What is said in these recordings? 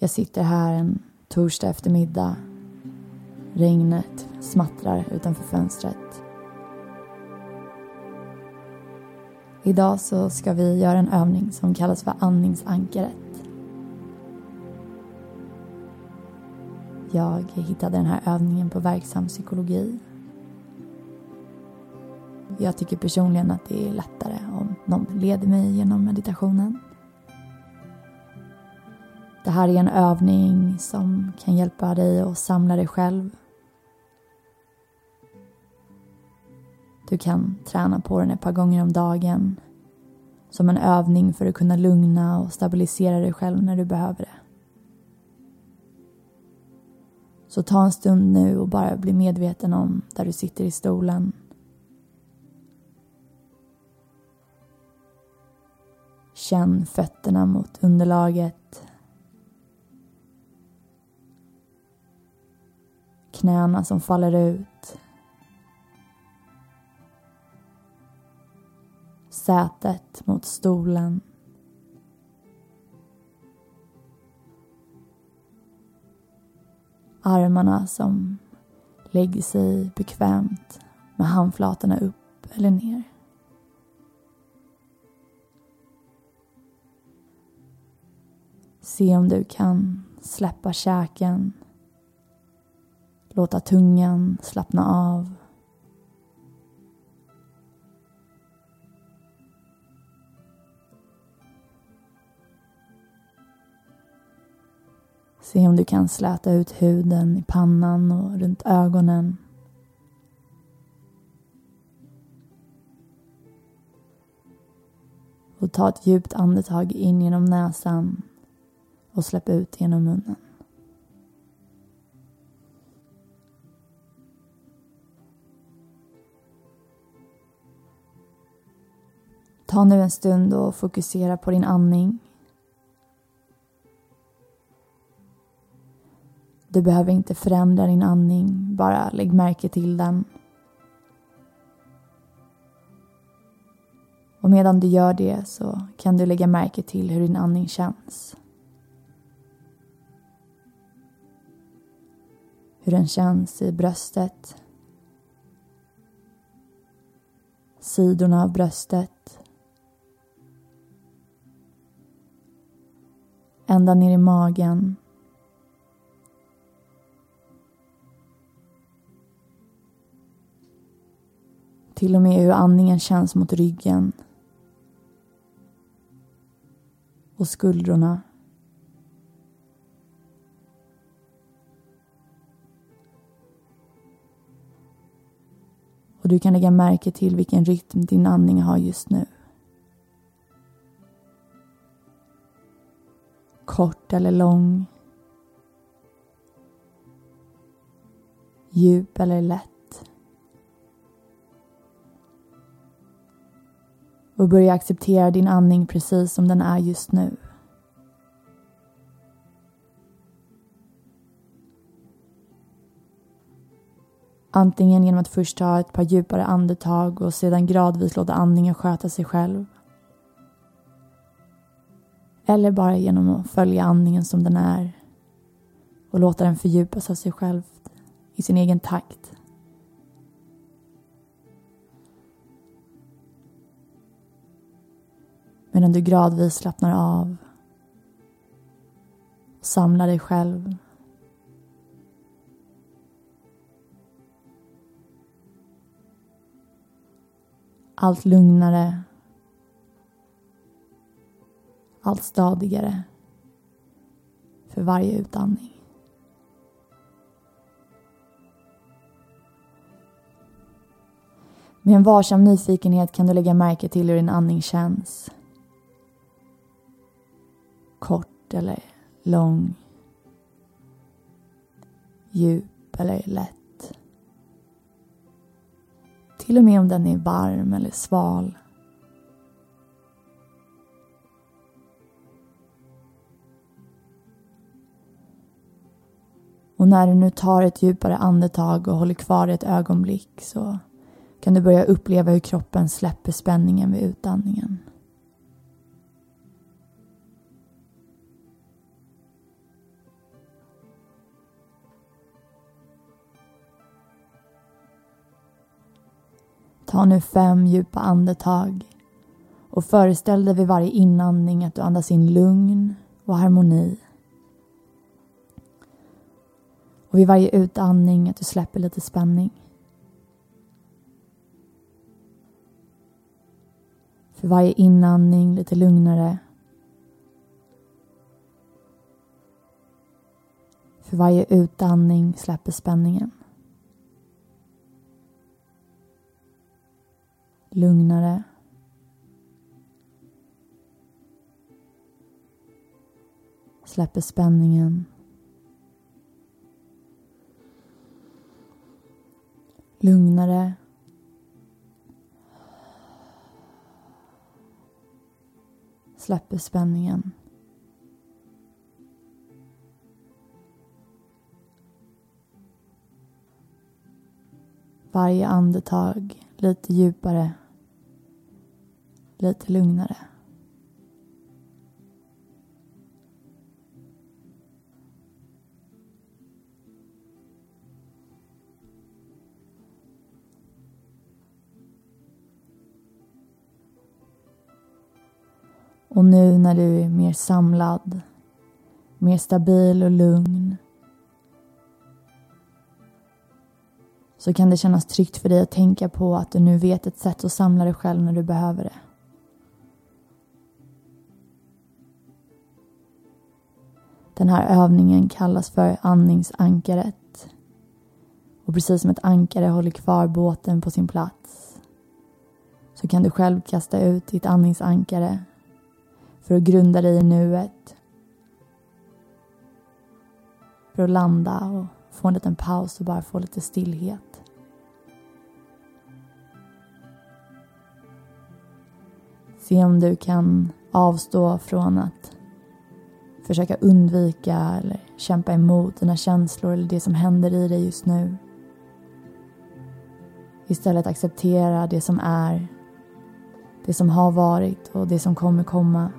Jag sitter här en torsdag eftermiddag. Regnet smattrar utanför fönstret. Idag så ska vi göra en övning som kallas för andningsankaret. Jag hittade den här övningen på Verksam psykologi. Jag tycker personligen att det är lättare om någon leder mig genom meditationen. Det här är en övning som kan hjälpa dig att samla dig själv. Du kan träna på den ett par gånger om dagen som en övning för att kunna lugna och stabilisera dig själv när du behöver det. Så ta en stund nu och bara bli medveten om där du sitter i stolen. Känn fötterna mot underlaget. Knäna som faller ut. Sätet mot stolen. Armarna som lägger sig bekvämt med handflatorna upp eller ner. Se om du kan släppa käken. Låta tungan slappna av. Se om du kan släta ut huden i pannan och runt ögonen. Och ta ett djupt andetag in genom näsan och släpp ut genom munnen. Ta nu en stund och fokusera på din andning. Du behöver inte förändra din andning, bara lägg märke till den. Och medan du gör det så kan du lägga märke till hur din andning känns. Hur den känns i bröstet. Sidorna av bröstet. Ända ner i magen. Till och med hur andningen känns mot ryggen. Och skuldrorna. Och du kan lägga märke till vilken rytm din andning har just nu. Kort eller lång. Djup eller lätt. Och börja acceptera din andning precis som den är just nu. Antingen genom att först ta ett par djupare andetag och sedan gradvis låta andningen sköta sig själv. Eller bara genom att följa andningen som den är och låta den fördjupas av sig själv i sin egen takt. Medan du gradvis slappnar av och samlar dig själv allt lugnare, allt stadigare för varje utandning. Med en varsam nyfikenhet kan du lägga märke till hur din andning känns. Kort eller lång. Djup eller lätt. Till och med om den är varm eller sval. Och när du nu tar ett djupare andetag och håller kvar det ett ögonblick så kan du börja uppleva hur kroppen släpper spänningen vid utandningen. Ta nu fem djupa andetag och föreställ dig vid varje inandning att du andas in lugn och harmoni. Och vid varje utandning att du släpper lite spänning. För varje inandning lite lugnare. För varje utandning släpper spänningen. Lugnare. Släpper spänningen. Lugnare. Släpper spänningen. Varje andetag lite djupare, lite lugnare. Och nu när du är mer samlad, mer stabil och lugn så kan det kännas tryggt för dig att tänka på att du nu vet ett sätt att samla dig själv när du behöver det. Den här övningen kallas för andningsankaret. Och precis som ett ankare håller kvar båten på sin plats så kan du själv kasta ut ditt andningsankare för att grunda dig i nuet. För att landa och få en liten paus och bara få lite stillhet. Se om du kan avstå från att försöka undvika eller kämpa emot dina känslor eller det som händer i dig just nu. Istället acceptera det som är, det som har varit och det som kommer komma.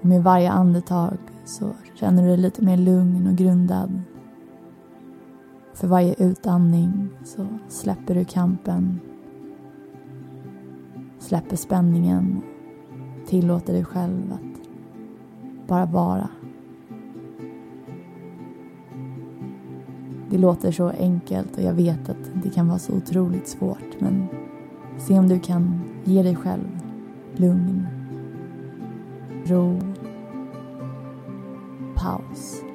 Och med varje andetag så känner du dig lite mer lugn och grundad. För varje utandning så släpper du kampen, släpper spänningen, tillåter dig själv att bara vara. Det låter så enkelt och jag vet att det kan vara så otroligt svårt men se om du kan ge dig själv lugn ro, paus.